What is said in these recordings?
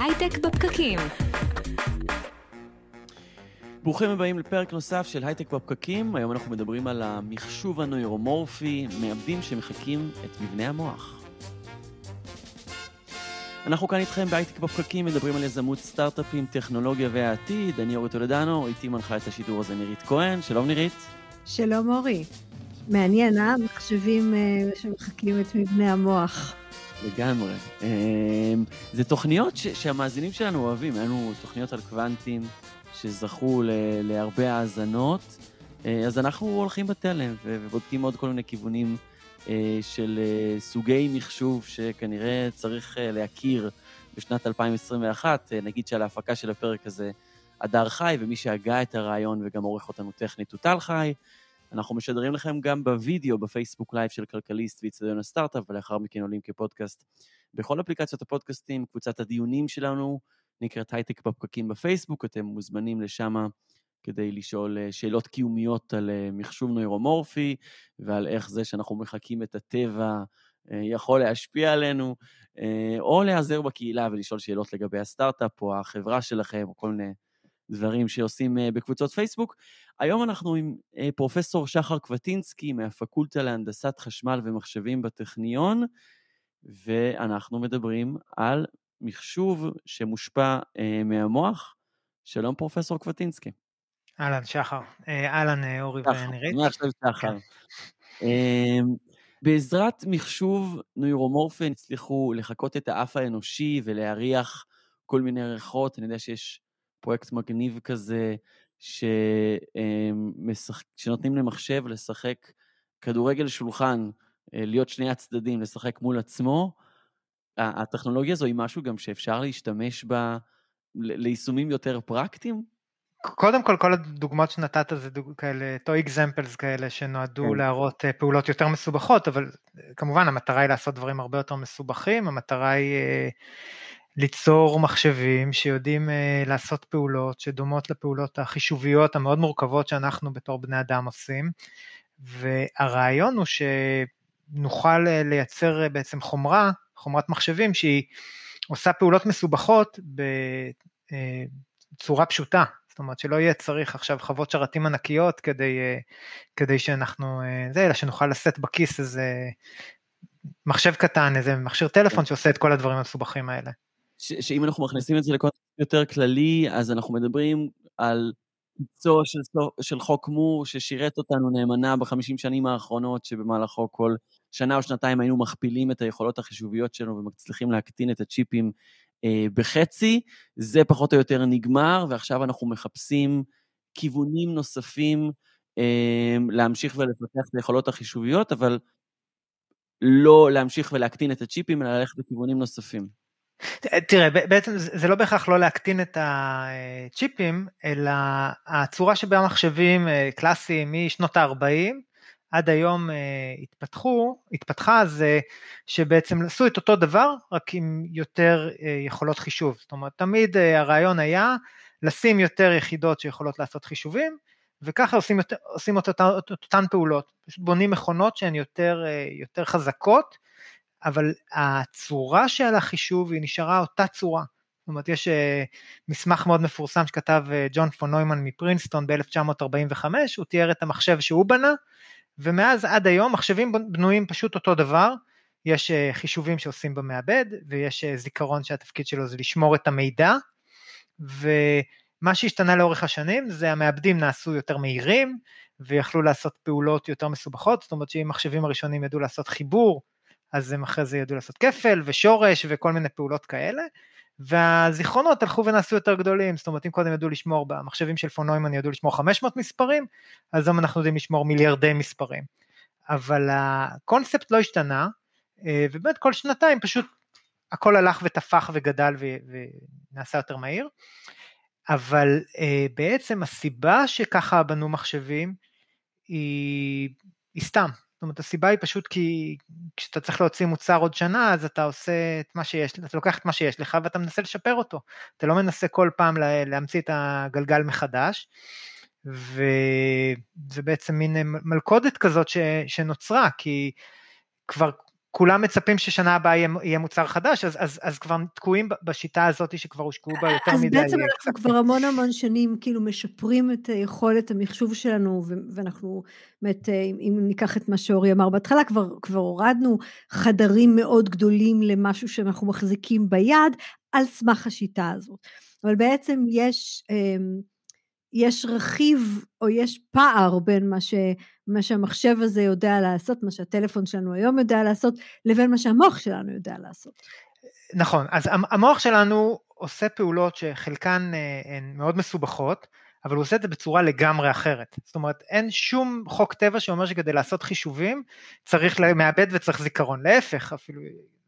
הייטק בפקקים. ברוכים הבאים לפרק נוסף של הייטק בפקקים. היום אנחנו מדברים על המחשוב הנוירומורפי, מעבדים שמחקים את מבנה המוח. אנחנו כאן איתכם בהייטק בפקקים, מדברים על יזמות סטארט-אפים, טכנולוגיה והעתיד. אני אורי טולדנו, איתי מנחה את השידור הזה נירית כהן. שלום נירית. שלום אורי. מעניין, אה? מחשבים uh, שמחקים את מבנה המוח. לגמרי. אמ, זה תוכניות ש- שהמאזינים שלנו אוהבים, היה לנו תוכניות על קוונטים שזכו ל- להרבה האזנות, אה, אז אנחנו הולכים בתלם ובודקים עוד כל מיני כיוונים אה, של אה, סוגי מחשוב שכנראה צריך להכיר בשנת 2021. נגיד שעל ההפקה של הפרק הזה הדר חי, ומי שהגה את הרעיון וגם עורך אותנו טכנית הוא טל חי. אנחנו משדרים לכם גם בווידאו בפייסבוק live של כלכליסט ואיצטדיון הסטארט-אפ, ולאחר מכן עולים כפודקאסט בכל אפליקציות הפודקאסטים. קבוצת הדיונים שלנו נקראת הייטק בפקקים בפייסבוק, אתם מוזמנים לשם כדי לשאול אה, שאלות קיומיות על אה, מחשוב נוירומורפי ועל איך זה שאנחנו מחקים את הטבע אה, יכול להשפיע עלינו, או להיעזר בקהילה ולשאול שאלות לגבי הסטארט-אפ או החברה שלכם, או כל מיני דברים שעושים בקבוצות פייסבוק. היום אנחנו עם אה, פרופסור שחר קווטינסקי מהפקולטה להנדסת חשמל ומחשבים בטכניון, ואנחנו מדברים על מחשוב שמושפע אה, מהמוח. שלום פרופסור קווטינסקי. אהלן, שחר. אה, אהלן, אורי ונירית. אני עכשיו שחר. כן. אמ, בעזרת מחשוב נוירומורפן הצליחו לחקות את האף האנושי ולהריח כל מיני ריחות. אני יודע שיש פרויקט מגניב כזה שמשחק, שנותנים למחשב לשחק כדורגל שולחן, אה, להיות שני הצדדים, לשחק מול עצמו, הטכנולוגיה הזו היא משהו גם שאפשר להשתמש בה ליישומים יותר פרקטיים? קודם כל, כל הדוגמאות שנתת זה דוג... כאלה, טוי אקזמפלס כאלה שנועדו כן. להראות אה, פעולות יותר מסובכות, אבל אה, כמובן המטרה היא לעשות דברים הרבה יותר מסובכים, המטרה היא ליצור מחשבים שיודעים uh, לעשות פעולות שדומות לפעולות החישוביות המאוד מורכבות שאנחנו בתור בני אדם עושים, והרעיון הוא שנוכל uh, לייצר uh, בעצם חומרה, חומרת מחשבים שהיא עושה פעולות מסובכות בצורה פשוטה, זאת אומרת שלא יהיה צריך עכשיו חוות שרתים ענקיות כדי, כדי שאנחנו, זה, אלא שנוכל לשאת בכיס איזה מחשב קטן, איזה מכשיר טלפון כן. שעושה את כל הדברים המסובכים האלה. שאם אנחנו מכניסים את זה לקונטקסט יותר כללי, אז אנחנו מדברים על ביצוע של, של חוק מור ששירת אותנו נאמנה בחמישים שנים האחרונות, שבמהלכו כל שנה או שנתיים היינו מכפילים את היכולות החישוביות שלנו ומצליחים להקטין את הצ'יפים אה, בחצי. זה פחות או יותר נגמר, ועכשיו אנחנו מחפשים כיוונים נוספים אה, להמשיך ולפתח את היכולות החישוביות, אבל לא להמשיך ולהקטין את הצ'יפים, אלא ללכת בכיוונים נוספים. תראה, בעצם זה לא בהכרח לא להקטין את הצ'יפים, אלא הצורה שבה המחשבים אה, קלאסיים משנות ה-40 עד היום אה, התפתחו, התפתחה זה שבעצם עשו את אותו דבר, רק עם יותר אה, יכולות חישוב. זאת אומרת, תמיד הרעיון היה לשים יותר יחידות שיכולות לעשות חישובים, וככה עושים, עושים את אותן פעולות. פשוט בונים מכונות שהן יותר, יותר חזקות, אבל הצורה של החישוב היא נשארה אותה צורה. זאת אומרת, יש אה, מסמך מאוד מפורסם שכתב אה, ג'ון פון נוימן מפרינסטון ב-1945, הוא תיאר את המחשב שהוא בנה, ומאז עד היום מחשבים בנויים פשוט אותו דבר, יש אה, חישובים שעושים במעבד, ויש זיכרון שהתפקיד שלו זה לשמור את המידע, ומה שהשתנה לאורך השנים זה המעבדים נעשו יותר מהירים, ויכלו לעשות פעולות יותר מסובכות, זאת אומרת שאם מחשבים הראשונים ידעו לעשות חיבור, אז הם אחרי זה ידעו לעשות כפל ושורש וכל מיני פעולות כאלה, והזיכרונות הלכו ונעשו יותר גדולים, זאת אומרת אם קודם ידעו לשמור, במחשבים של פון נוימן ידעו לשמור 500 מספרים, אז היום אנחנו יודעים לשמור מיליארדי מספרים. אבל הקונספט לא השתנה, אה, ובאמת כל שנתיים פשוט הכל הלך ותפח וגדל ונעשה יותר מהיר, אבל אה, בעצם הסיבה שככה בנו מחשבים היא, היא סתם, זאת אומרת הסיבה היא פשוט כי כשאתה צריך להוציא מוצר עוד שנה אז אתה עושה את מה שיש, אתה לוקח את מה שיש לך ואתה מנסה לשפר אותו, אתה לא מנסה כל פעם להמציא את הגלגל מחדש. וזה בעצם מין מלכודת כזאת ש, שנוצרה כי כבר כולם מצפים ששנה הבאה יהיה, יהיה מוצר חדש, אז, אז, אז כבר תקועים בשיטה הזאת שכבר הושקעו בה יותר אז מדי. אז בעצם אנחנו כבר המון המון שנים כאילו משפרים את יכולת המחשוב שלנו, ואנחנו, באמת, אם ניקח את מה שאורי אמר בהתחלה, כבר, כבר הורדנו חדרים מאוד גדולים למשהו שאנחנו מחזיקים ביד, על סמך השיטה הזאת. אבל בעצם יש, אמ, יש רכיב או יש פער בין מה, ש, מה שהמחשב הזה יודע לעשות, מה שהטלפון שלנו היום יודע לעשות, לבין מה שהמוח שלנו יודע לעשות. נכון, אז המוח שלנו עושה פעולות שחלקן אה, הן מאוד מסובכות, אבל הוא עושה את זה בצורה לגמרי אחרת. זאת אומרת, אין שום חוק טבע שאומר שכדי לעשות חישובים צריך מעבד וצריך זיכרון. להפך, אפילו,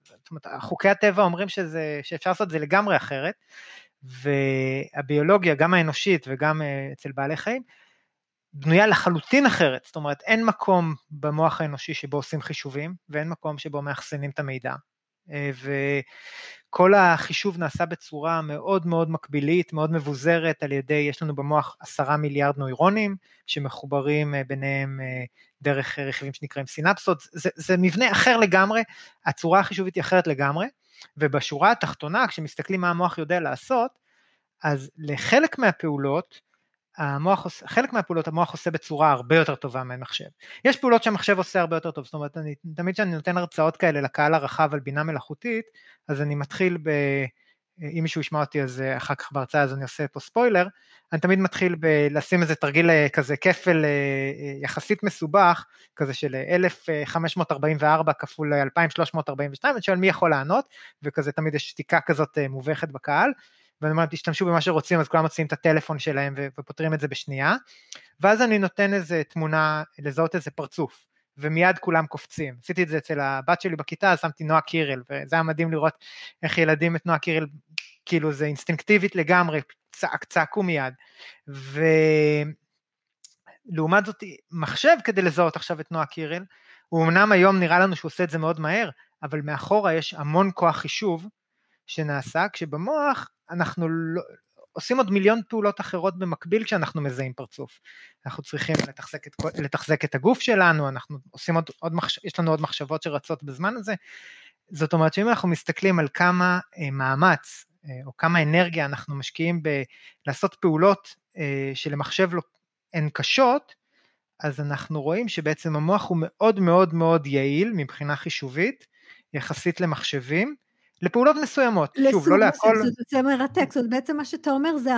זאת אומרת, חוקי הטבע אומרים שזה, שאפשר לעשות את זה לגמרי אחרת. והביולוגיה, גם האנושית וגם אה, אצל בעלי חיים, בנויה לחלוטין אחרת, זאת אומרת אין מקום במוח האנושי שבו עושים חישובים ואין מקום שבו מאחסנים את המידע. אה, וכל החישוב נעשה בצורה מאוד מאוד מקבילית, מאוד מבוזרת על ידי, יש לנו במוח עשרה מיליארד נוירונים שמחוברים אה, ביניהם דרך רכיבים שנקראים סינפסות, זה, זה מבנה אחר לגמרי, הצורה החישובית היא אחרת לגמרי, ובשורה התחתונה, כשמסתכלים מה המוח יודע לעשות, אז לחלק מהפעולות, המוח, חלק מהפעולות המוח עושה בצורה הרבה יותר טובה מהמחשב. יש פעולות שהמחשב עושה הרבה יותר טוב, זאת אומרת, אני, תמיד כשאני נותן הרצאות כאלה לקהל הרחב על בינה מלאכותית, אז אני מתחיל ב... אם מישהו ישמע אותי אז אה, אחר כך בהרצאה אז אני עושה פה ספוילר, אני תמיד מתחיל בלשים איזה תרגיל אה, כזה כפל אה, יחסית מסובך, כזה של 1544 כפול 2342, אני שואל מי יכול לענות, וכזה תמיד יש שתיקה כזאת מובכת בקהל, ואני אומר תשתמשו במה שרוצים אז כולם מוציאים את הטלפון שלהם ופותרים את זה בשנייה, ואז אני נותן איזה תמונה, לזהות איזה פרצוף. ומיד כולם קופצים. עשיתי את זה אצל הבת שלי בכיתה, אז שמתי נועה קירל, וזה היה מדהים לראות איך ילדים את נועה קירל, כאילו זה אינסטינקטיבית לגמרי, צעק, צעקו מיד. ולעומת זאת, מחשב כדי לזהות עכשיו את נועה קירל, הוא אמנם היום נראה לנו שהוא עושה את זה מאוד מהר, אבל מאחורה יש המון כוח חישוב שנעשה, כשבמוח אנחנו לא, עושים עוד מיליון פעולות אחרות במקביל כשאנחנו מזהים פרצוף. אנחנו צריכים לתחזק את, לתחזק את הגוף שלנו, אנחנו עושים עוד, עוד מחש, יש לנו עוד מחשבות שרצות בזמן הזה. זאת אומרת שאם אנחנו מסתכלים על כמה אה, מאמץ אה, או כמה אנרגיה אנחנו משקיעים בלעשות פעולות אה, שלמחשב לא, הן קשות, אז אנחנו רואים שבעצם המוח הוא מאוד מאוד מאוד יעיל מבחינה חישובית יחסית למחשבים, לפעולות מסוימות, שוב, לא להכל... זה מרתק, זאת בעצם מה שאתה אומר זה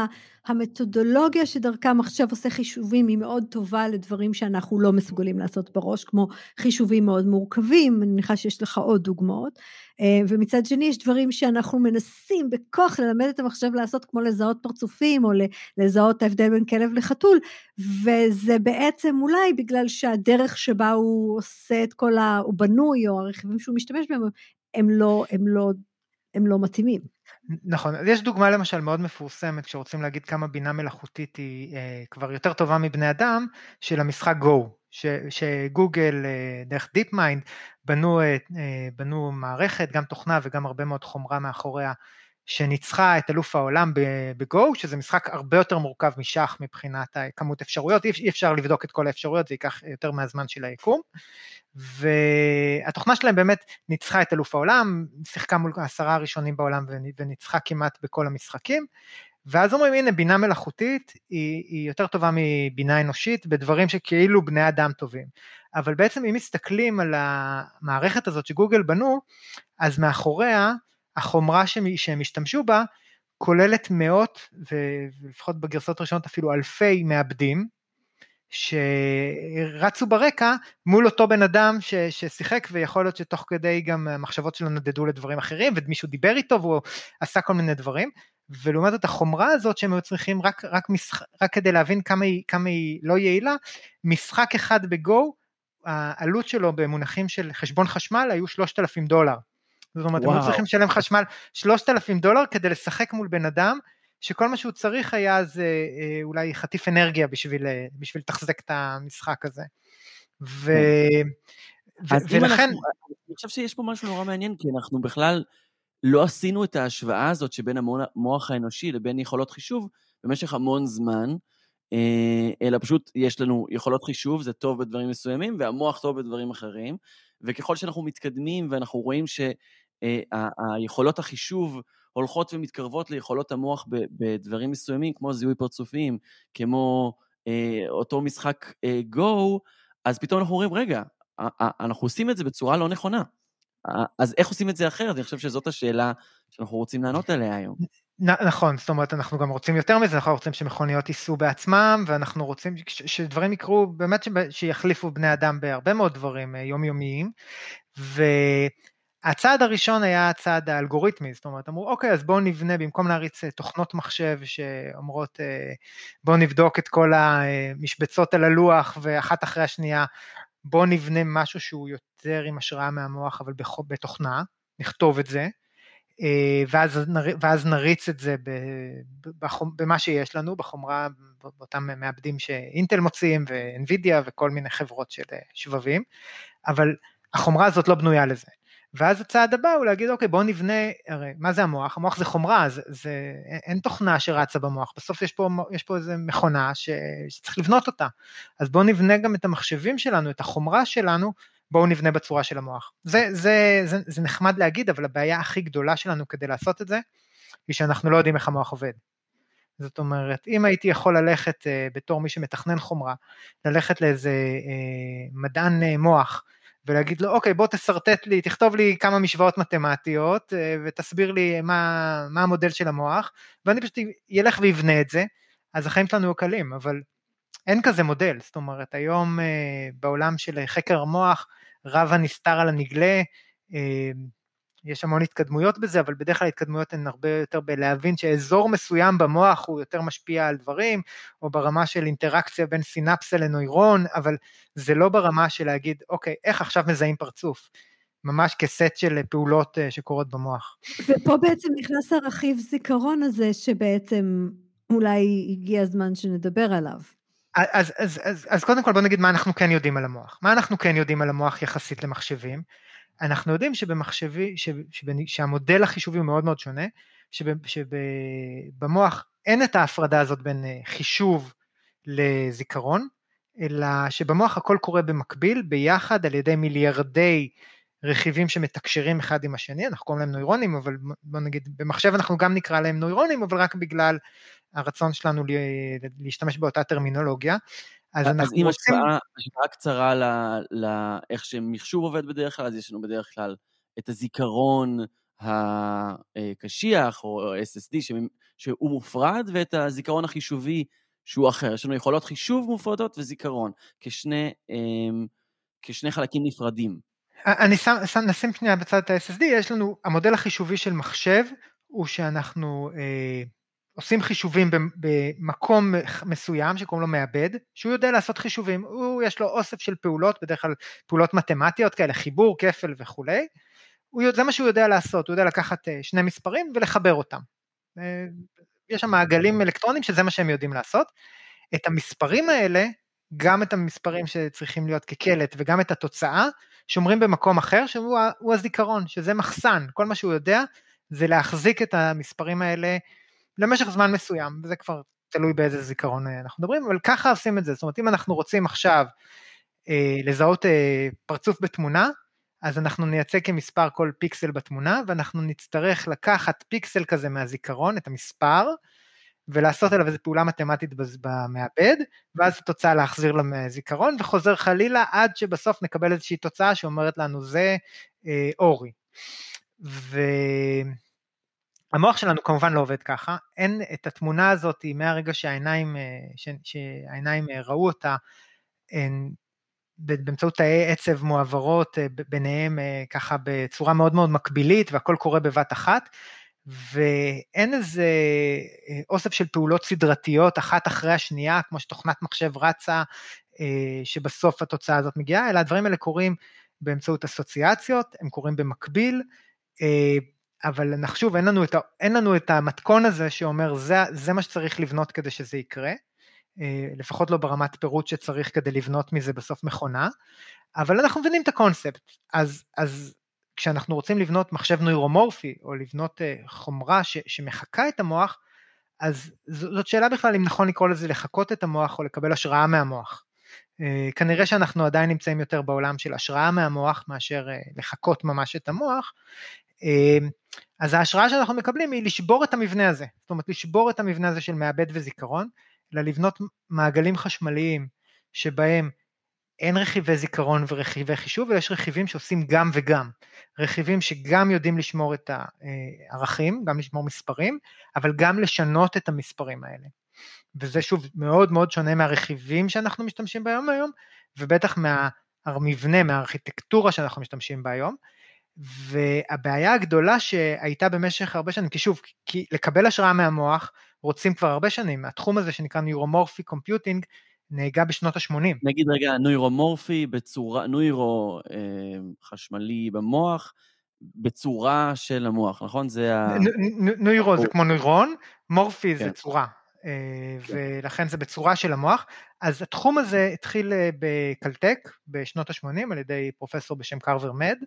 המתודולוגיה שדרכה מחשב עושה חישובים היא מאוד טובה לדברים שאנחנו לא מסוגלים לעשות בראש, כמו חישובים מאוד מורכבים, אני מניחה שיש לך עוד דוגמאות, אה, ומצד שני יש דברים שאנחנו מנסים בכוח ללמד את המחשב לעשות, כמו לזהות פרצופים, או לזהות את ההבדל בין כלב לחתול, וזה בעצם אולי בגלל שהדרך שבה הוא עושה את כל ה... הוא בנוי, או הרכיבים שהוא משתמש בהם, הם לא, הם לא הם לא מתאימים. נכון, אז יש דוגמה למשל מאוד מפורסמת כשרוצים להגיד כמה בינה מלאכותית היא אה, כבר יותר טובה מבני אדם, של המשחק Go, ש, שגוגל אה, דרך DeepMind בנו, אה, בנו מערכת, גם תוכנה וגם הרבה מאוד חומרה מאחוריה, שניצחה את אלוף העולם ב Go, שזה משחק הרבה יותר מורכב משח מבחינת כמות אפשרויות, אי אפשר לבדוק את כל האפשרויות, זה ייקח יותר מהזמן של היקום. והתוכנה שלהם באמת ניצחה את אלוף העולם, שיחקה מול עשרה הראשונים בעולם וניצחה כמעט בכל המשחקים. ואז אומרים הנה בינה מלאכותית היא, היא יותר טובה מבינה אנושית בדברים שכאילו בני אדם טובים. אבל בעצם אם מסתכלים על המערכת הזאת שגוגל בנו, אז מאחוריה החומרה שהם השתמשו בה כוללת מאות ולפחות בגרסאות הראשונות אפילו אלפי מעבדים שרצו ברקע מול אותו בן אדם ש, ששיחק ויכול להיות שתוך כדי גם המחשבות שלו נדדו לדברים אחרים ומישהו דיבר איתו והוא עשה כל מיני דברים ולעומת זאת החומרה הזאת שהם היו צריכים רק, רק, משח, רק כדי להבין כמה היא, כמה היא לא יעילה, משחק אחד בגו העלות שלו במונחים של חשבון חשמל היו 3,000 דולר. זאת אומרת, הם היו צריכים לשלם חשמל 3,000 דולר כדי לשחק מול בן אדם, שכל מה שהוא צריך היה זה אה, אולי חטיף אנרגיה בשביל, אה, בשביל לתחזק את המשחק הזה. ו... ו... ולכן... אנחנו, אני חושב שיש פה משהו נורא מעניין, כי אנחנו בכלל לא עשינו את ההשוואה הזאת שבין המוח האנושי לבין יכולות חישוב במשך המון זמן, אה, אלא פשוט יש לנו יכולות חישוב, זה טוב בדברים מסוימים, והמוח טוב בדברים אחרים. וככל שאנחנו מתקדמים ואנחנו רואים שהיכולות אה, החישוב הולכות ומתקרבות ליכולות המוח בדברים מסוימים, כמו זיהוי פרצופים, כמו אה, אותו משחק אה, גו, אז פתאום אנחנו אומרים, רגע, אנחנו עושים את זה בצורה לא נכונה. אז איך עושים את זה אחרת? אני חושב שזאת השאלה שאנחנו רוצים לענות עליה היום. נכון, זאת אומרת, אנחנו גם רוצים יותר מזה, אנחנו רוצים שמכוניות ייסעו בעצמם, ואנחנו רוצים שדברים יקרו, באמת שיחליפו בני אדם בהרבה מאוד דברים אה, יומיומיים. והצעד הראשון היה הצעד האלגוריתמי, זאת אומרת, אמרו, אוקיי, אז בואו נבנה, במקום להריץ אה, תוכנות מחשב שאומרות, אה, בואו נבדוק את כל המשבצות על הלוח, ואחת אחרי השנייה, בואו נבנה משהו שהוא יותר עם השראה מהמוח, אבל בתוכנה, נכתוב את זה. אה, ואז, ואז נריץ את זה במה שיש לנו, בחומרה, באותם מעבדים שאינטל מוציאים ואינווידיה וכל מיני חברות של אה, שבבים, אבל החומרה הזאת לא בנויה לזה. ואז הצעד הבא הוא להגיד אוקיי בואו נבנה, הרי מה זה המוח? המוח זה חומרה, זה, זה, אין תוכנה שרצה במוח, בסוף יש פה, יש פה איזה מכונה ש, שצריך לבנות אותה, אז בואו נבנה גם את המחשבים שלנו, את החומרה שלנו, בואו נבנה בצורה של המוח. זה, זה, זה, זה נחמד להגיד, אבל הבעיה הכי גדולה שלנו כדי לעשות את זה, היא שאנחנו לא יודעים איך המוח עובד. זאת אומרת, אם הייתי יכול ללכת uh, בתור מי שמתכנן חומרה, ללכת לאיזה uh, מדען uh, מוח, ולהגיד לו, אוקיי, בוא תשרטט לי, תכתוב לי כמה משוואות מתמטיות, uh, ותסביר לי מה, מה המודל של המוח, ואני פשוט ילך ויבנה את זה, אז החיים שלנו קלים, אבל אין כזה מודל, זאת אומרת, היום uh, בעולם של חקר המוח, רב הנסתר על הנגלה, אה, יש המון התקדמויות בזה, אבל בדרך כלל ההתקדמויות הן הרבה יותר בלהבין שאזור מסוים במוח הוא יותר משפיע על דברים, או ברמה של אינטראקציה בין סינפסה לנוירון, אבל זה לא ברמה של להגיד, אוקיי, איך עכשיו מזהים פרצוף? ממש כסט של פעולות אה, שקורות במוח. ופה בעצם נכנס הרכיב זיכרון הזה, שבעצם אולי הגיע הזמן שנדבר עליו. אז, אז, אז, אז קודם כל בוא נגיד מה אנחנו כן יודעים על המוח. מה אנחנו כן יודעים על המוח יחסית למחשבים? אנחנו יודעים שבמחשבי, ש, שבנ, שהמודל החישובי הוא מאוד מאוד שונה, שבמוח אין את ההפרדה הזאת בין אה, חישוב לזיכרון, אלא שבמוח הכל קורה במקביל, ביחד על ידי מיליארדי רכיבים שמתקשרים אחד עם השני, אנחנו קוראים להם נוירונים, אבל בוא נגיד, במחשב אנחנו גם נקרא להם נוירונים, אבל רק בגלל הרצון שלנו להשתמש באותה טרמינולוגיה. אז, אז אנחנו אם רוצים... השפעה, השפעה קצרה לאיך שמחשוב עובד בדרך כלל, אז יש לנו בדרך כלל את הזיכרון הקשיח, או SSD, שהוא מופרד, ואת הזיכרון החישובי שהוא אחר. יש לנו יכולות חישוב מופרדות וזיכרון, כשני, אמ, כשני חלקים נפרדים. אני שם, שם, נשים שנייה בצד את ה-SSD, יש לנו, המודל החישובי של מחשב הוא שאנחנו אה, עושים חישובים במקום מסוים שקוראים לו מעבד, שהוא יודע לעשות חישובים, הוא יש לו אוסף של פעולות, בדרך כלל פעולות מתמטיות כאלה, חיבור, כפל וכולי, הוא, זה מה שהוא יודע לעשות, הוא יודע לקחת אה, שני מספרים ולחבר אותם. אה, יש שם מעגלים אלקטרונים שזה מה שהם יודעים לעשות. את המספרים האלה, גם את המספרים שצריכים להיות כקלט וגם את התוצאה, שומרים במקום אחר שהוא הזיכרון, שזה מחסן, כל מה שהוא יודע זה להחזיק את המספרים האלה למשך זמן מסוים, וזה כבר תלוי באיזה זיכרון אה, אנחנו מדברים, אבל ככה עושים את זה, זאת אומרת אם אנחנו רוצים עכשיו אה, לזהות אה, פרצוף בתמונה, אז אנחנו נייצג כמספר כל פיקסל בתמונה, ואנחנו נצטרך לקחת פיקסל כזה מהזיכרון, את המספר, ולעשות עליו איזו פעולה מתמטית במעבד, ואז התוצאה להחזיר לזיכרון, וחוזר חלילה עד שבסוף נקבל איזושהי תוצאה שאומרת לנו זה אה, אורי. ו... המוח שלנו כמובן לא עובד ככה, אין את התמונה הזאת מהרגע שהעיניים, אה, ש, שהעיניים אה, ראו אותה, הן באמצעות תאי עצב מועברות אה, ביניהם ככה בצורה מאוד מאוד מקבילית והכל קורה בבת אחת, ואין איזה אוסף של פעולות סדרתיות אחת אחרי השנייה, כמו שתוכנת מחשב רצה, שבסוף התוצאה הזאת מגיעה, אלא הדברים האלה קורים באמצעות אסוציאציות, הם קורים במקביל, אבל נחשוב, אין לנו, את, אין לנו את המתכון הזה שאומר זה, זה מה שצריך לבנות כדי שזה יקרה, אה, לפחות לא ברמת פירוט שצריך כדי לבנות מזה בסוף מכונה, אבל אנחנו מבינים את הקונספט, אז, אז כשאנחנו רוצים לבנות מחשב נוירומורפי, או לבנות אה, חומרה ש, שמחקה את המוח, אז זאת שאלה בכלל אם נכון לקרוא לזה לחקות את המוח או לקבל השראה מהמוח. כנראה שאנחנו עדיין נמצאים יותר בעולם של השראה מהמוח מאשר לחקות ממש את המוח, אז ההשראה שאנחנו מקבלים היא לשבור את המבנה הזה, זאת אומרת לשבור את המבנה הזה של מעבד וזיכרון, אלא לבנות מעגלים חשמליים שבהם אין רכיבי זיכרון ורכיבי חישוב, אלא יש רכיבים שעושים גם וגם. רכיבים שגם יודעים לשמור את הערכים, גם לשמור מספרים, אבל גם לשנות את המספרים האלה. וזה שוב מאוד מאוד שונה מהרכיבים שאנחנו משתמשים ביום היום, ובטח מהמבנה, מהארכיטקטורה שאנחנו משתמשים בה היום. והבעיה הגדולה שהייתה במשך הרבה שנים, כי שוב, כי לקבל השראה מהמוח רוצים כבר הרבה שנים, התחום הזה שנקרא Neuromorphic Computing נהגה בשנות ה-80. נגיד רגע, נוירומורפי בצורה, נוירו אה, חשמלי במוח, בצורה של המוח, נכון? זה ה... נוירו זה כמו נוירון, מורפי זה כן. צורה, אה, כן. ולכן זה בצורה של המוח. אז התחום הזה התחיל אה, בקלטק בשנות ה-80 על ידי פרופסור בשם קרבר מיד,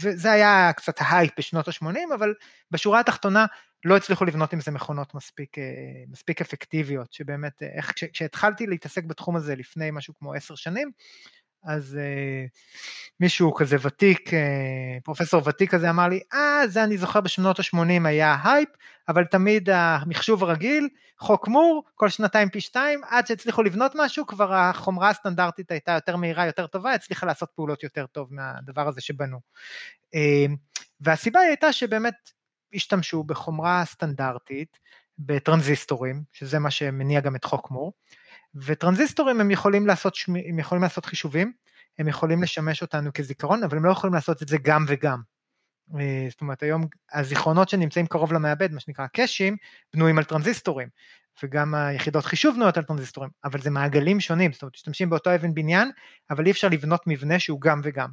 וזה היה קצת ההייפ בשנות ה-80, אבל בשורה התחתונה לא הצליחו לבנות עם זה מכונות מספיק, אה, מספיק אפקטיביות, שבאמת, אה, איך, כשהתחלתי להתעסק בתחום הזה לפני משהו כמו עשר שנים, אז אה, מישהו כזה ותיק, אה, פרופסור ותיק כזה אמר לי, אה, זה אני זוכר בשנות ה-80 היה הייפ, אבל תמיד המחשוב הרגיל, חוק מור, כל שנתיים פי שתיים, עד שהצליחו לבנות משהו, כבר החומרה הסטנדרטית הייתה יותר מהירה, יותר טובה, הצליחה לעשות פעולות יותר טוב מהדבר הזה שבנו. אה, והסיבה הייתה שבאמת השתמשו בחומרה סטנדרטית, בטרנזיסטורים, שזה מה שמניע גם את חוק מור, וטרנזיסטורים הם יכולים לעשות, הם יכולים לעשות חישובים, הם יכולים לשמש אותנו כזיכרון, אבל הם לא יכולים לעשות את זה גם וגם. אה, זאת אומרת היום הזיכרונות שנמצאים קרוב למעבד, מה שנקרא קאשים, בנויים על טרנזיסטורים, וגם היחידות חישוב בנויות על טרנזיסטורים, אבל זה מעגלים שונים, זאת אומרת משתמשים באותו אבן בניין, אבל אי אפשר לבנות מבנה שהוא גם וגם.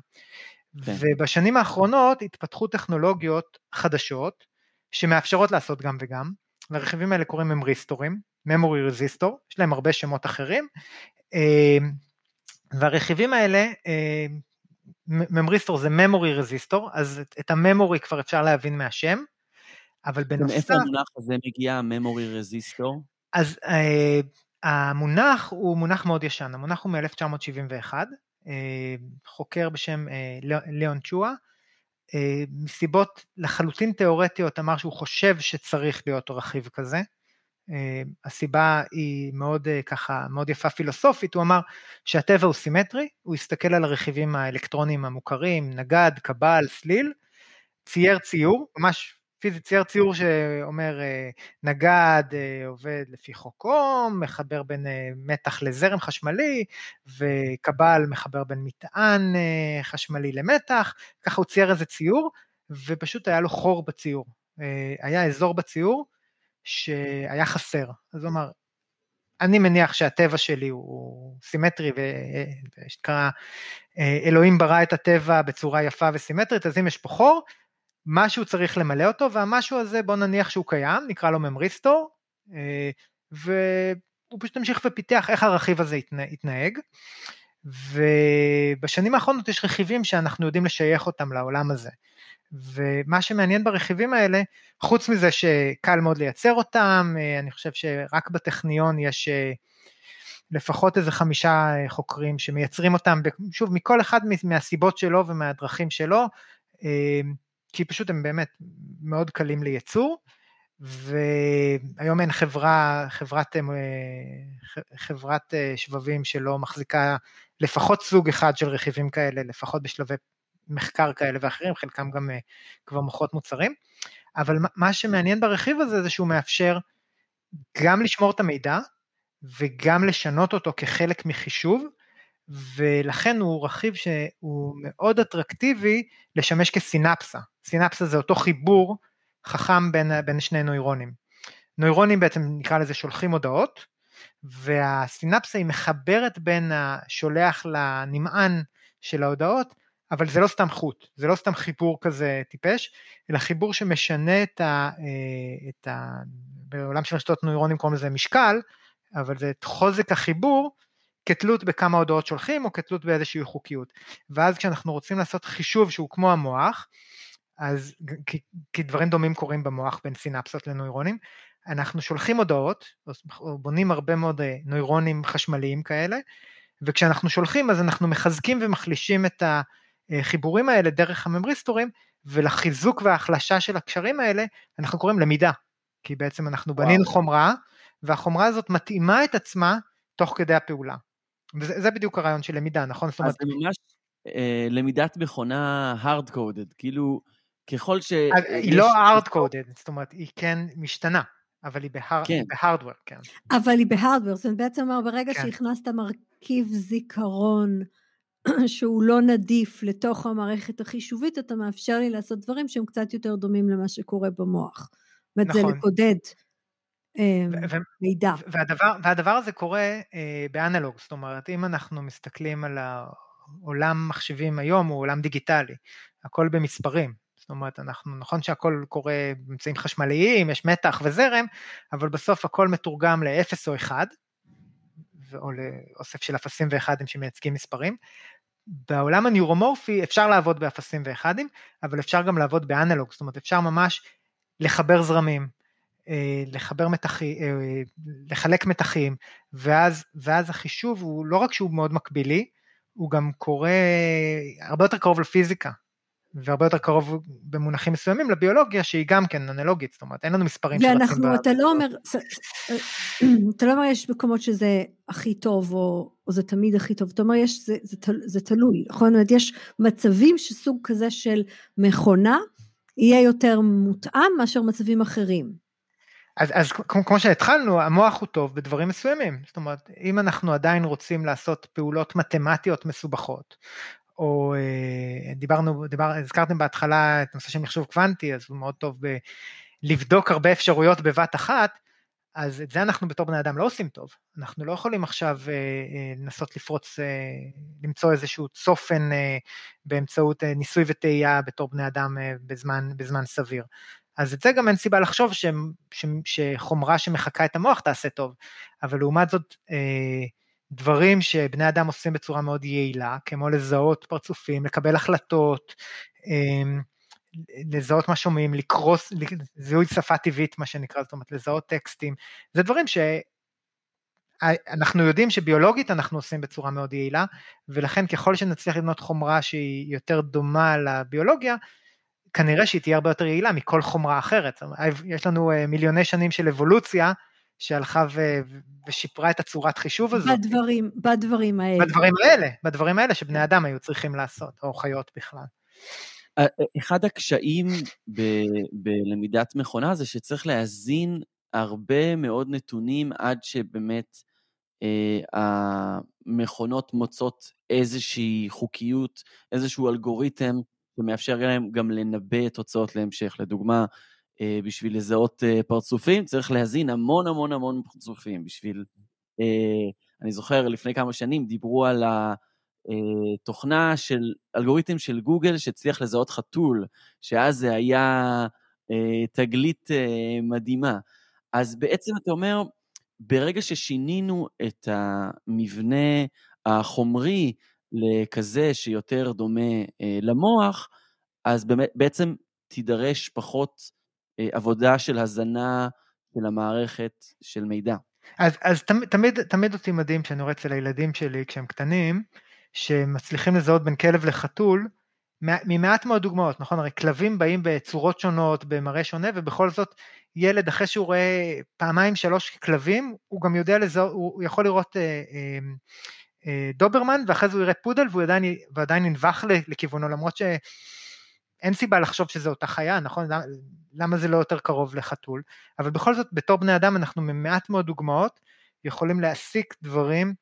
כן. ובשנים האחרונות התפתחו טכנולוגיות חדשות, שמאפשרות לעשות גם וגם, לרכיבים האלה קוראים ממריסטורים, memory resistor, יש להם הרבה שמות אחרים, אמ, והרכיבים האלה, ממריסטור זה memory resistor, אז את הממורי כבר אפשר להבין מהשם, אבל בנוסף... מאיפה המונח הזה מגיע, memory resistor? אז uh, המונח הוא מונח מאוד ישן, המונח הוא מ-1971, uh, חוקר בשם uh, ליאון צ'ואה, מסיבות לחלוטין תיאורטיות אמר שהוא חושב שצריך להיות רכיב כזה, אה, הסיבה היא מאוד אה, ככה, מאוד יפה פילוסופית, הוא אמר שהטבע הוא סימטרי, הוא הסתכל על הרכיבים האלקטרוניים המוכרים, נגד, קבל, סליל, צייר ציור, ממש פיזית צייר ציור שאומר אה, נגד עובד לפי חוק אום, מחבר בין מתח לזרם חשמלי, וקבל מחבר בין מטען חשמלי למתח, ככה הוא צייר איזה ציור, ופשוט היה לו חור בציור. היה אזור בציור שהיה חסר. אז הוא אמר, אני מניח שהטבע שלי הוא סימטרי ושקרא אלוהים ברא את הטבע בצורה יפה וסימטרית, אז אם יש פה חור, משהו צריך למלא אותו, והמשהו הזה בוא נניח שהוא קיים, נקרא לו ממריסטור, אה, והוא פשוט המשיך ופיתח איך הרכיב הזה יתנהג. ובשנים האחרונות יש רכיבים שאנחנו יודעים לשייך אותם לעולם הזה. ומה שמעניין ברכיבים האלה, חוץ מזה שקל מאוד לייצר אותם, אה, אני חושב שרק בטכניון יש אה, לפחות איזה חמישה אה, חוקרים שמייצרים אותם, שוב, מכל אחד מהסיבות שלו ומהדרכים שלו, כי פשוט הם באמת מאוד קלים לייצור, והיום אין חברה, חברת, חברת שבבים שלא מחזיקה לפחות סוג אחד של רכיבים כאלה, לפחות בשלבי מחקר כאלה ואחרים, חלקם גם uh, כבר מוכרות מוצרים, אבל מה שמעניין ברכיב הזה זה שהוא מאפשר גם לשמור את המידע וגם לשנות אותו כחלק מחישוב, ולכן הוא רכיב שהוא מאוד אטרקטיבי לשמש כסינפסה. סינפסה זה אותו חיבור חכם בין, בין שני נוירונים. נוירונים בעצם נקרא לזה שולחים הודעות, והסינפסה היא מחברת בין השולח לנמען של ההודעות, אבל זה לא סתם חוט, זה לא סתם חיבור כזה טיפש, אלא חיבור שמשנה את ה... אה, את ה בעולם של רשתות נוירונים קוראים לזה משקל, אבל זה את חוזק החיבור כתלות בכמה הודעות שולחים או כתלות באיזושהי חוקיות. ואז כשאנחנו רוצים לעשות חישוב שהוא כמו המוח, אז כי, כי דברים דומים קורים במוח בין סינפסות לנוירונים, אנחנו שולחים הודעות, בונים הרבה מאוד נוירונים חשמליים כאלה, וכשאנחנו שולחים אז אנחנו מחזקים ומחלישים את החיבורים האלה דרך הממריסטורים, ולחיזוק וההחלשה של הקשרים האלה אנחנו קוראים למידה, כי בעצם אנחנו בנינו וואו. חומרה, והחומרה הזאת מתאימה את עצמה תוך כדי הפעולה. וזה בדיוק הרעיון של למידה, נכון? אז זה ממש אה, למידת מכונה hard coded, כאילו ככל ש... היא לא hard coded, זאת אומרת היא כן משתנה. אבל היא בהר... כן. בהארדוור, כן. אבל היא בהארדוור, זאת אומרת בעצם אומר, ברגע כן. שהכנסת מרכיב זיכרון שהוא לא נדיף לתוך המערכת החישובית, אתה מאפשר לי לעשות דברים שהם קצת יותר דומים למה שקורה במוח. זאת נכון. זה לקודד אה, מידע. והדבר, והדבר הזה קורה אה, באנלוג, זאת אומרת, אם אנחנו מסתכלים על העולם מחשבים היום, הוא עולם דיגיטלי, הכל במספרים. זאת אומרת, אנחנו, נכון שהכל קורה באמצעים חשמליים, יש מתח וזרם, אבל בסוף הכל מתורגם ל-0 או 1, או לאוסף של אפסים ואחדים שמייצגים מספרים. בעולם הניורומורפי אפשר לעבוד באפסים ואחדים, אבל אפשר גם לעבוד באנלוג, זאת אומרת אפשר ממש לחבר זרמים, אה, לחבר מתחים, אה, לחלק מתחים, ואז, ואז החישוב הוא לא רק שהוא מאוד מקבילי, הוא גם קורה הרבה יותר קרוב לפיזיקה, והרבה יותר קרוב במונחים מסוימים לביולוגיה שהיא גם כן אנלוגית, זאת אומרת אין לנו מספרים שרצים ואנחנו, אתה לא אומר, אתה לא אומר יש מקומות שזה הכי טוב או, או זה תמיד הכי טוב, אתה אומר יש, זה, זה, זה, זה תלוי, נכון? זאת אומרת יש מצבים שסוג כזה של מכונה יהיה יותר מותאם מאשר מצבים אחרים. אז, אז כמו, כמו שהתחלנו, המוח הוא טוב בדברים מסוימים, זאת אומרת, אם אנחנו עדיין רוצים לעשות פעולות מתמטיות מסובכות, או אה, דיברנו, דיבר, הזכרתם בהתחלה את נושא של מחשוב קוונטי, אז הוא מאוד טוב לבדוק הרבה אפשרויות בבת אחת, אז את זה אנחנו בתור בני אדם לא עושים טוב. אנחנו לא יכולים עכשיו אה, אה, לנסות לפרוץ, למצוא איזשהו צופן באמצעות ניסוי וטעייה בתור בני אדם בזמן, בזמן סביר. אז את זה גם אין סיבה לחשוב ש, ש, שחומרה שמחקה את המוח תעשה טוב, אבל לעומת זאת, אה, דברים שבני אדם עושים בצורה מאוד יעילה, כמו לזהות פרצופים, לקבל החלטות, אמ, לזהות מה שומעים, לקרוא, זיהוי שפה טבעית מה שנקרא, זאת אומרת לזהות טקסטים, זה דברים שאנחנו יודעים שביולוגית אנחנו עושים בצורה מאוד יעילה, ולכן ככל שנצליח לבנות חומרה שהיא יותר דומה לביולוגיה, כנראה שהיא תהיה הרבה יותר יעילה מכל חומרה אחרת. יש לנו אה, מיליוני שנים של אבולוציה, שהלכה ו... ושיפרה את הצורת חישוב הזאת. בדברים, בדברים האלה. בדברים האלה, בדברים האלה שבני אדם היו צריכים לעשות, או חיות בכלל. אחד הקשיים ב- בלמידת מכונה זה שצריך להזין הרבה מאוד נתונים עד שבאמת אה, המכונות מוצאות איזושהי חוקיות, איזשהו אלגוריתם שמאפשר להם גם לנבא תוצאות להמשך. לדוגמה, אה, בשביל לזהות אה, פרצופים, צריך להזין המון המון המון פרצופים בשביל... אה, אני זוכר לפני כמה שנים דיברו על התוכנה של אלגוריתם של גוגל שהצליח לזהות חתול, שאז זה היה תגלית מדהימה. אז בעצם אתה אומר, ברגע ששינינו את המבנה החומרי לכזה שיותר דומה למוח, אז בעצם תידרש פחות אה, עבודה של הזנה של המערכת של מידע. אז, אז תמיד, תמיד, תמיד אותי מדהים כשאני רואה אצל הילדים שלי כשהם קטנים, שמצליחים לזהות בין כלב לחתול, ממעט מאוד דוגמאות, נכון? הרי כלבים באים בצורות שונות, במראה שונה, ובכל זאת ילד אחרי שהוא רואה פעמיים שלוש כלבים, הוא גם יודע לזהות, הוא יכול לראות אה, אה, אה, דוברמן, ואחרי זה הוא יראה פודל והוא עדיין, ועדיין ינבח לכיוונו, למרות ש... אין סיבה לחשוב שזו אותה חיה, נכון? למה זה לא יותר קרוב לחתול? אבל בכל זאת, בתור בני אדם אנחנו ממעט מאוד דוגמאות יכולים להסיק דברים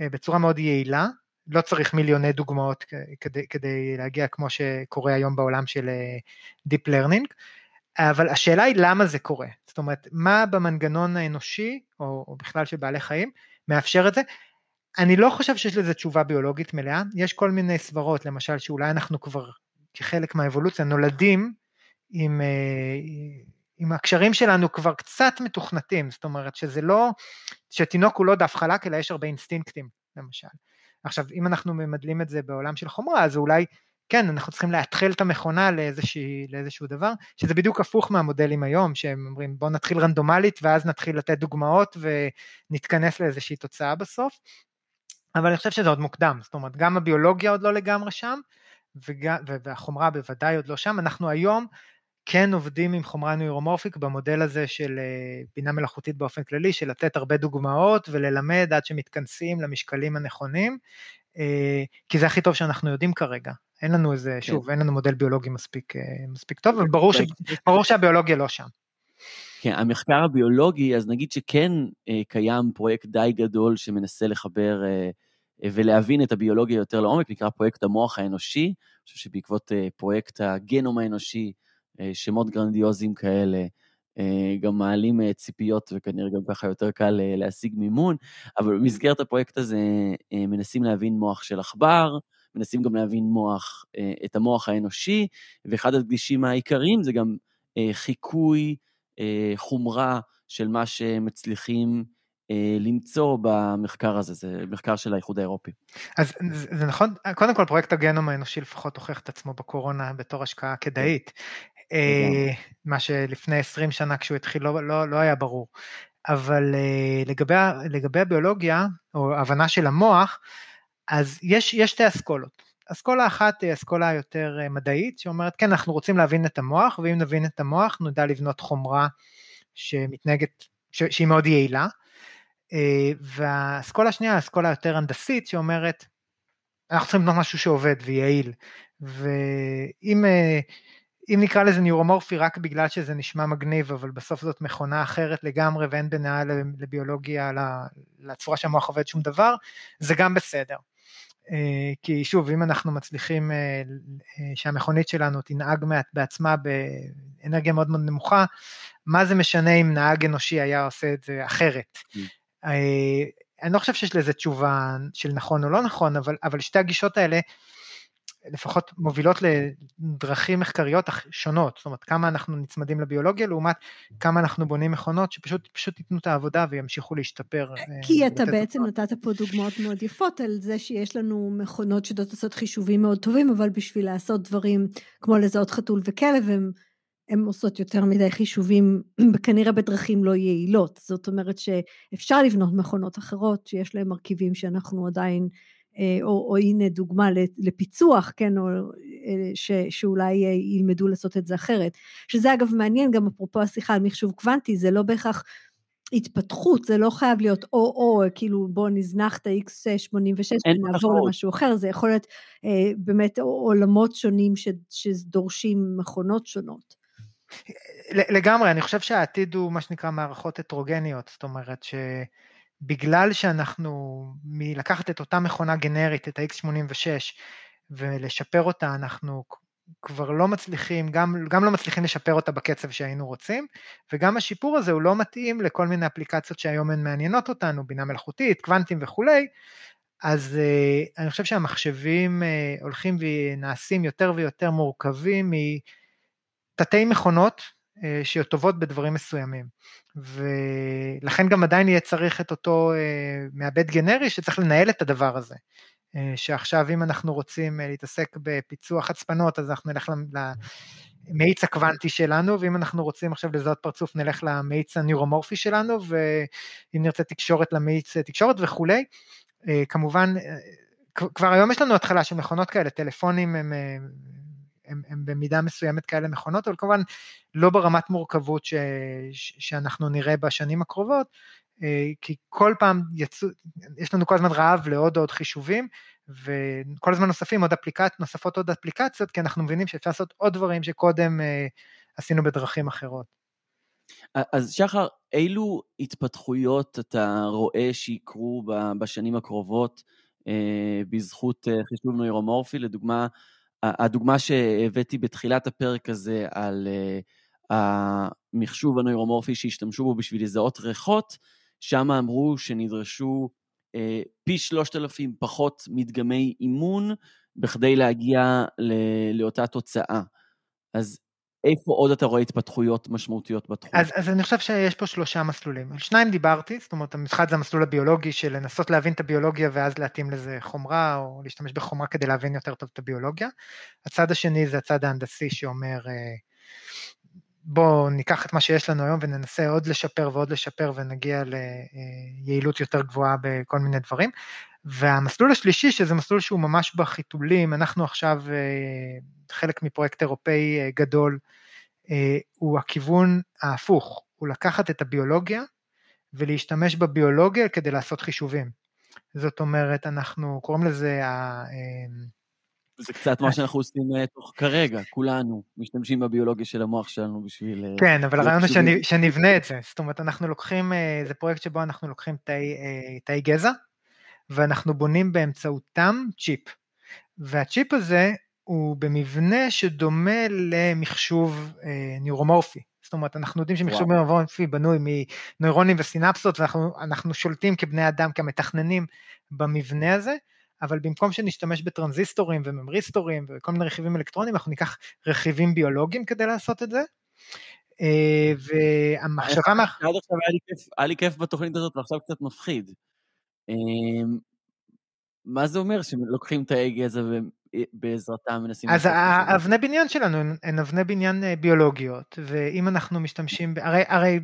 אה, בצורה מאוד יעילה, לא צריך מיליוני דוגמאות כדי, כדי להגיע כמו שקורה היום בעולם של אה, Deep Learning, אבל השאלה היא למה זה קורה, זאת אומרת, מה במנגנון האנושי, או, או בכלל של בעלי חיים, מאפשר את זה? אני לא חושב שיש לזה תשובה ביולוגית מלאה, יש כל מיני סברות, למשל שאולי אנחנו כבר כחלק מהאבולוציה נולדים עם, אה, עם הקשרים שלנו כבר קצת מתוכנתים, זאת אומרת שזה לא, שתינוק הוא לא דף חלק אלא יש הרבה אינסטינקטים למשל. עכשיו אם אנחנו ממדלים את זה בעולם של חומרה אז אולי כן, אנחנו צריכים להתחיל את המכונה לאיזשה, לאיזשהו דבר, שזה בדיוק הפוך מהמודלים היום, שהם אומרים בואו נתחיל רנדומלית ואז נתחיל לתת דוגמאות ונתכנס לאיזושהי תוצאה בסוף, אבל אני חושב שזה עוד מוקדם, זאת אומרת גם הביולוגיה עוד לא לגמרי שם, וגם, והחומרה בוודאי עוד לא שם, אנחנו היום כן עובדים עם חומרה נוירומורפיק במודל הזה של אה, בינה מלאכותית באופן כללי, של לתת הרבה דוגמאות וללמד עד שמתכנסים למשקלים הנכונים, אה, כי זה הכי טוב שאנחנו יודעים כרגע. אין לנו איזה, כן. שוב, אין לנו מודל ביולוגי מספיק, אה, מספיק טוב, וברור ש, ברור שהביולוגיה לא שם. כן, המחקר הביולוגי, אז נגיד שכן קיים פרויקט די גדול שמנסה לחבר ולהבין את הביולוגיה יותר לעומק, נקרא פרויקט המוח האנושי. אני חושב שבעקבות פרויקט הגנום האנושי, אה, שמות גרנדיוזיים כאלה, אה, גם מעלים אה, ציפיות וכנראה גם ככה יותר קל להשיג מימון, אבל במסגרת הפרויקט הזה מנסים להבין מוח של עכבר, מנסים גם להבין מוח, את המוח האנושי, ואחד הדגשים העיקריים זה גם חיקוי, חומרה של מה שמצליחים למצוא במחקר הזה, זה מחקר של האיחוד האירופי. אז זה נכון, קודם כל פרויקט הגנום האנושי לפחות הוכיח את עצמו בקורונה בתור השקעה כדאית. אה, מה שלפני 20 שנה כשהוא התחיל לא, לא, לא היה ברור. אבל אה, לגבי, לגבי הביולוגיה, או הבנה של המוח, אז יש, יש שתי אסכולות. אסכולה אחת היא אסכולה יותר אה, מדעית, שאומרת, כן, אנחנו רוצים להבין את המוח, ואם נבין את המוח, נדע לבנות חומרה שמתנהגת, ש, שהיא מאוד יעילה. והאסכולה השנייה, האסכולה היותר הנדסית, שאומרת, אנחנו צריכים לבנות משהו שעובד ויעיל. ואם אם נקרא לזה ניורומורפי רק בגלל שזה נשמע מגניב, אבל בסוף זאת מכונה אחרת לגמרי ואין בינה לביולוגיה, לצורה שהמוח עובד שום דבר, זה גם בסדר. אה, כי שוב, אם אנחנו מצליחים אה, אה, שהמכונית שלנו תנהג בעצמה באנרגיה מאוד מאוד נמוכה, מה זה משנה אם נהג אנושי היה עושה את זה אחרת? Mm. אני לא חושב שיש לזה תשובה של נכון או לא נכון, אבל, אבל שתי הגישות האלה לפחות מובילות לדרכים מחקריות שונות, זאת אומרת כמה אנחנו נצמדים לביולוגיה לעומת כמה אנחנו בונים מכונות שפשוט פשוט ייתנו את העבודה וימשיכו להשתפר. אה, כי אתה בעצם אותה. נתת פה דוגמאות מאוד יפות על זה שיש לנו מכונות שיודעות לעשות חישובים מאוד טובים, אבל בשביל לעשות דברים כמו לזהות חתול וכלב הם הן עושות יותר מדי חישובים, כנראה בדרכים לא יעילות. זאת אומרת שאפשר לבנות מכונות אחרות שיש להן מרכיבים שאנחנו עדיין אה, או, או הנה דוגמה לפיצוח, כן, או אה, ש, שאולי אה, ילמדו לעשות את זה אחרת. שזה אגב מעניין, גם אפרופו השיחה על מחשוב קוונטי, זה לא בהכרח התפתחות, זה לא חייב להיות או-או, כאילו בוא נזנח את ה-X86 ונעבור למשהו אחר, זה יכול להיות אה, באמת עולמות שונים ש, שדורשים מכונות שונות. לגמרי, אני חושב שהעתיד הוא מה שנקרא מערכות הטרוגניות, זאת אומרת ש... בגלל שאנחנו, מלקחת את אותה מכונה גנרית, את ה-X86, ולשפר אותה, אנחנו כבר לא מצליחים, גם, גם לא מצליחים לשפר אותה בקצב שהיינו רוצים, וגם השיפור הזה הוא לא מתאים לכל מיני אפליקציות שהיום הן מעניינות אותנו, בינה מלאכותית, קוונטים וכולי, אז uh, אני חושב שהמחשבים uh, הולכים ונעשים יותר ויותר מורכבים מתתי מכונות אה, שטובות בדברים מסוימים. ולכן גם עדיין יהיה צריך את אותו אה, מעבד גנרי שצריך לנהל את הדבר הזה. אה, שעכשיו אם אנחנו רוצים להתעסק בפיצוח הצפנות אז אנחנו נלך למאיץ הקוונטי שלנו, ואם אנחנו רוצים עכשיו לזהות פרצוף נלך למאיץ הניורומורפי שלנו, ואם נרצה תקשורת למאיץ תקשורת וכולי. כמובן, כבר היום יש לנו התחלה של מכונות כאלה, טלפונים הם הם, הם במידה מסוימת כאלה מכונות, אבל כמובן לא ברמת מורכבות ש, ש, שאנחנו נראה בשנים הקרובות, אה, כי כל פעם יצאו, יש לנו כל הזמן רעב לעוד עוד חישובים, וכל הזמן נוספים עוד אפליקציות, נוספות עוד אפליקציות, כי אנחנו מבינים שאפשר לעשות עוד דברים שקודם אה, עשינו בדרכים אחרות. אז שחר, אילו התפתחויות אתה רואה שיקרו בשנים הקרובות אה, בזכות חישוב נוירומורפי? לדוגמה, הדוגמה שהבאתי בתחילת הפרק הזה על uh, המחשוב הנוירומורפי שהשתמשו בו בשביל לזהות ריחות, שם אמרו שנדרשו uh, פי שלושת אלפים פחות מדגמי אימון בכדי להגיע לאותה תוצאה. אז איפה עוד אתה רואה התפתחויות משמעותיות בתחום? אז, אז אני חושב שיש פה שלושה מסלולים. על שניים דיברתי, זאת אומרת, אחד זה המסלול הביולוגי של לנסות להבין את הביולוגיה ואז להתאים לזה חומרה, או להשתמש בחומרה כדי להבין יותר טוב את הביולוגיה. הצד השני זה הצד ההנדסי שאומר, אה, בואו ניקח את מה שיש לנו היום וננסה עוד לשפר ועוד לשפר ונגיע ליעילות יותר גבוהה בכל מיני דברים. והמסלול השלישי, שזה מסלול שהוא ממש בחיתולים, אנחנו עכשיו אה, חלק מפרויקט אירופאי אה, גדול, אה, הוא הכיוון ההפוך, הוא לקחת את הביולוגיה ולהשתמש בביולוגיה כדי לעשות חישובים. זאת אומרת, אנחנו קוראים לזה זה קצת מה שאנחנו עושים תוך כרגע, כולנו משתמשים בביולוגיה של המוח שלנו בשביל... כן, אבל הרעיון הוא שנבנה את זה. זאת אומרת, אנחנו לוקחים, זה פרויקט שבו אנחנו לוקחים תאי גזע, ואנחנו בונים באמצעותם צ'יפ. והצ'יפ הזה הוא במבנה שדומה למחשוב אה, ניורומורפי. זאת אומרת, אנחנו יודעים שמחשוב ניורומורפי בנוי מנוירונים וסינפסות, ואנחנו שולטים כבני אדם, כמתכננים במבנה הזה, אבל במקום שנשתמש בטרנזיסטורים וממריסטורים וכל מיני רכיבים אלקטרוניים, אנחנו ניקח רכיבים ביולוגיים כדי לעשות את זה. אה, והמחשבה... עד עכשיו היה לי כיף בתוכנית הזאת, ועכשיו קצת מפחיד. אמ, מה זה אומר שלוקחים תאי גזע ובעזרתם מנסים... אז האבני בניין שלנו הן אבני בניין אה, ביולוגיות, ואם אנחנו משתמשים, הרי, הרי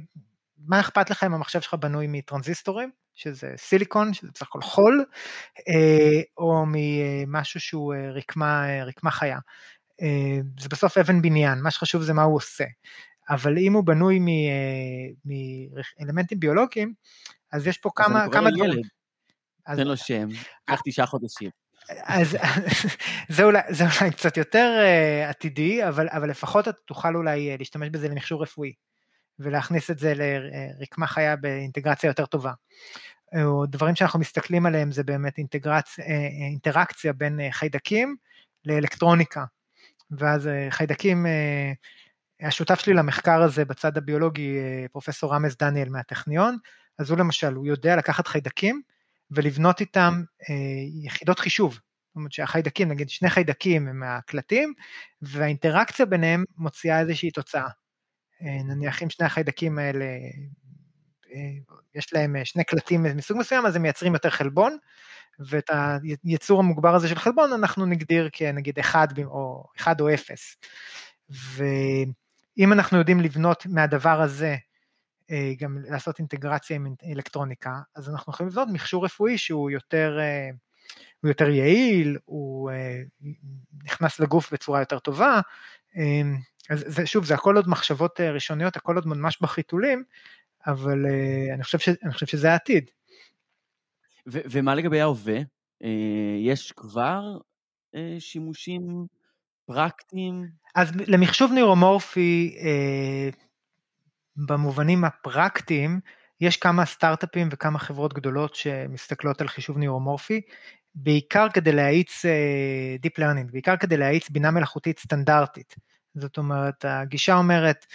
מה אכפת לך אם המחשב שלך בנוי מטרנזיסטורים, שזה סיליקון, שזה בסך הכל חול, אה, או ממשהו שהוא אה, רקמה, רקמה חיה. זה בסוף אבן בניין, מה שחשוב זה מה הוא עושה. אבל אם הוא בנוי מאלמנטים ביולוגיים, אז יש פה כמה, כמה דברים. תן לו שם, קח תשעה חודשים. אז זה אולי, זה אולי קצת יותר uh, עתידי, אבל, אבל לפחות אתה תוכל אולי uh, להשתמש בזה למכשור רפואי, ולהכניס את זה לרקמה חיה באינטגרציה יותר טובה. או דברים שאנחנו מסתכלים עליהם זה באמת אינטגרצ... אינטראקציה בין חיידקים לאלקטרוניקה. ואז חיידקים, השותף שלי למחקר הזה בצד הביולוגי, פרופסור רמז דניאל מהטכניון, אז הוא למשל, הוא יודע לקחת חיידקים ולבנות איתם אה, יחידות חישוב. זאת אומרת שהחיידקים, נגיד שני חיידקים הם מהקלטים, והאינטראקציה ביניהם מוציאה איזושהי תוצאה. אה, נניח אם שני החיידקים האלה, אה, יש להם שני קלטים מסוג מסוים, אז הם מייצרים יותר חלבון, ואת היצור המוגבר הזה של חלבון אנחנו נגדיר כנגיד אחד או, אחד או אפס. ואם אנחנו יודעים לבנות מהדבר הזה גם לעשות אינטגרציה עם אלקטרוניקה, אז אנחנו יכולים לבנות מכשור רפואי שהוא יותר, אה, הוא יותר יעיל, הוא אה, נכנס לגוף בצורה יותר טובה, אז זה, שוב, זה הכל עוד מחשבות ראשוניות, הכל עוד ממש בחיתולים, אבל אני חושב, ש, אני חושב שזה העתיד. ו- ומה לגבי ההווה? יש כבר שימושים פרקטיים? אז למחשוב נירומורפי, במובנים הפרקטיים, יש כמה סטארט-אפים וכמה חברות גדולות שמסתכלות על חישוב ניורומורפי, בעיקר כדי להאיץ uh, Deep Learning, בעיקר כדי להאיץ בינה מלאכותית סטנדרטית. זאת אומרת, הגישה אומרת,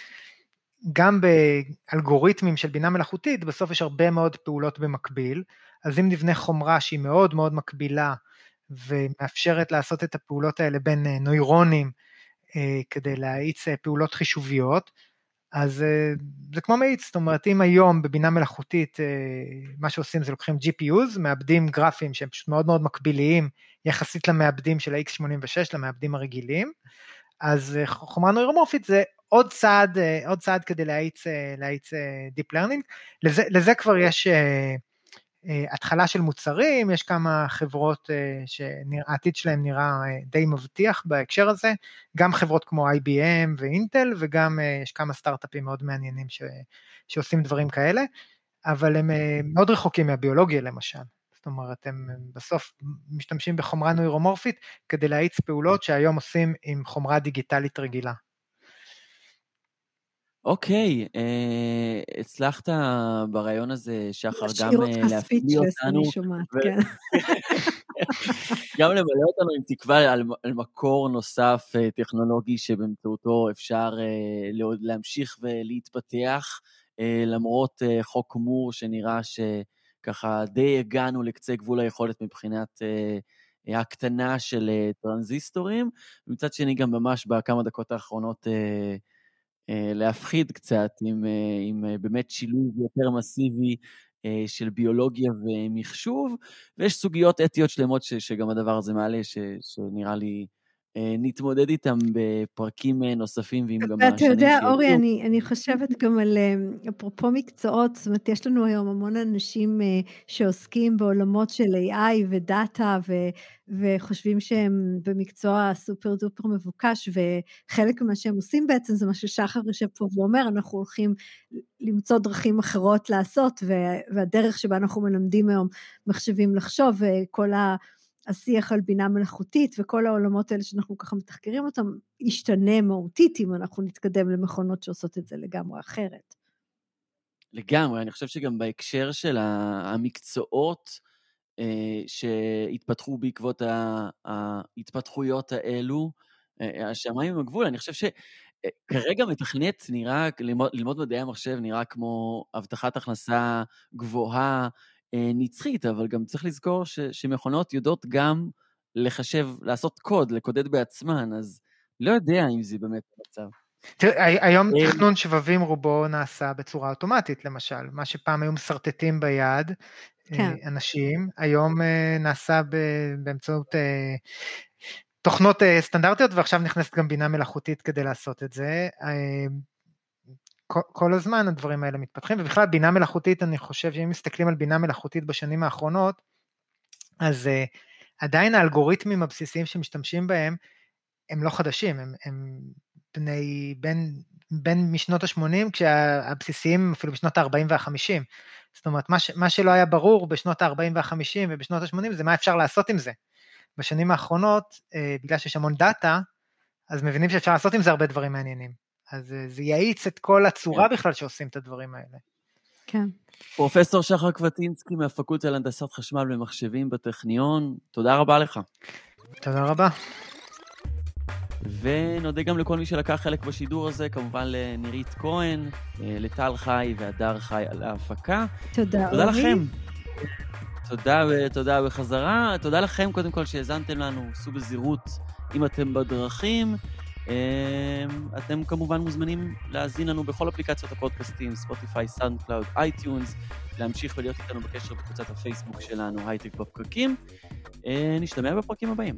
גם באלגוריתמים של בינה מלאכותית, בסוף יש הרבה מאוד פעולות במקביל, אז אם נבנה חומרה שהיא מאוד מאוד מקבילה ומאפשרת לעשות את הפעולות האלה בין אה, נוירונים אה, כדי להאיץ פעולות חישוביות, אז אה, זה כמו מאיץ, זאת אומרת אם היום בבינה מלאכותית אה, מה שעושים זה לוקחים GPUs, מאבדים גרפים שהם פשוט מאוד מאוד מקביליים יחסית למאבדים של ה-X86, למאבדים הרגילים, אז אה, חומרה נוירומורפית זה עוד צעד, עוד צעד כדי להאיץ, Deep Learning, לזה, לזה כבר יש התחלה של מוצרים, יש כמה חברות אה, שהעתיד שלהם נראה אה, די מבטיח בהקשר הזה, גם חברות כמו IBM ואינטל וגם יש כמה סטארט-אפים מאוד מעניינים ש, שעושים דברים כאלה, אבל הם מאוד רחוקים מהביולוגיה למשל. זאת אומרת, הם בסוף משתמשים בחומרה נוירומורפית כדי להאיץ פעולות שהיום עושים עם חומרה דיגיטלית רגילה. אוקיי, אה, הצלחת ברעיון הזה, שחר, גם אה, להפליא אותנו. כן. גם למלא אותנו עם תקווה על, על מקור נוסף אה, טכנולוגי שבאמצעותו אפשר אה, להמשיך ולהתפתח, אה, למרות אה, חוק מור שנראה שככה די הגענו לקצה גבול היכולת מבחינת אה, הקטנה של אה, טרנזיסטורים. ומצד שני, גם ממש בכמה דקות האחרונות, אה, להפחיד קצת עם, עם באמת שילוב יותר מסיבי של ביולוגיה ומחשוב, ויש סוגיות אתיות שלמות ש, שגם הדבר הזה מעלה, ש, שנראה לי אה, נתמודד איתם בפרקים אה, נוספים ועם גם השנים שיצאו. אתה יודע, אורי, אני, אני חושבת גם על, אה, אפרופו מקצועות, זאת אומרת, יש לנו היום המון אנשים שעוסקים בעולמות של AI ודאטה, ו, וחושבים שהם במקצוע סופר דופר מבוקש, וחלק ממה שהם עושים בעצם זה מה ששחר יושב פה ואומר, אנחנו הולכים למצוא דרכים אחרות לעשות, והדרך שבה אנחנו מלמדים היום מחשבים לחשוב, וכל ה... השיח על בינה מלאכותית וכל העולמות האלה שאנחנו ככה מתחקרים אותם, ישתנה מהותית אם אנחנו נתקדם למכונות שעושות את זה לגמרי אחרת. לגמרי, אני חושב שגם בהקשר של המקצועות אה, שהתפתחו בעקבות ההתפתחויות האלו, אה, השמיים הם הגבול, אני חושב שכרגע אה, מתכנת נראה, ללמוד, ללמוד מדעי המחשב נראה כמו הבטחת הכנסה גבוהה, נצחית, אבל גם צריך לזכור ש, שמכונות יודעות גם לחשב, לעשות קוד, לקודד בעצמן, אז לא יודע אם זה באמת המצב. תראה, היום אה, תכנון שבבים רובו נעשה בצורה אוטומטית, למשל. מה שפעם היו משרטטים ביד, אה, כן. אנשים, היום נעשה באמצעות תוכנות סטנדרטיות, ועכשיו נכנסת גם בינה מלאכותית כדי לעשות את זה. כל, הזמן הדברים האלה מתפתחים, ובכלל בינה מלאכותית, אני חושב שאם מסתכלים על בינה מלאכותית בשנים האחרונות, אז uh, עדיין האלגוריתמים הבסיסיים שמשתמשים בהם, הם לא חדשים, הם, הם בני, בין, בין משנות ה-80, כשהבסיסיים אפילו בשנות ה-40 וה-50. זאת אומרת, מה, ש, מה שלא היה ברור בשנות ה-40 וה-50 ובשנות ה-80 זה מה אפשר לעשות עם זה. בשנים האחרונות, אה, בגלל שיש המון דאטה, אז מבינים שאפשר לעשות עם זה הרבה דברים מעניינים. אז אה, זה יאיץ את כל הצורה כן. בכלל שעושים את הדברים האלה. כן. פרופסור שחר קבטינסקי מהפקולטה להנדסת חשמל ומחשבים בטכניון, תודה רבה לך. תודה רבה. ונודה גם לכל מי שלקח חלק בשידור הזה, כמובן לנירית כהן, אה, לטל חי והדר חי על ההפקה. תודה, אורי. תודה לכם. תודה ותודה בחזרה. תודה לכם, קודם כל, שהאזנתם לנו. סעו בזהירות אם אתם בדרכים. אמ, אתם כמובן מוזמנים להאזין לנו בכל אפליקציות הפודקאסטים, ספוטיפיי, SoundCloud, iTunes, להמשיך ולהיות איתנו בקשר בקבוצת הפייסבוק שלנו, הייטק בפקקים. אה, נשתמע בפרקים הבאים.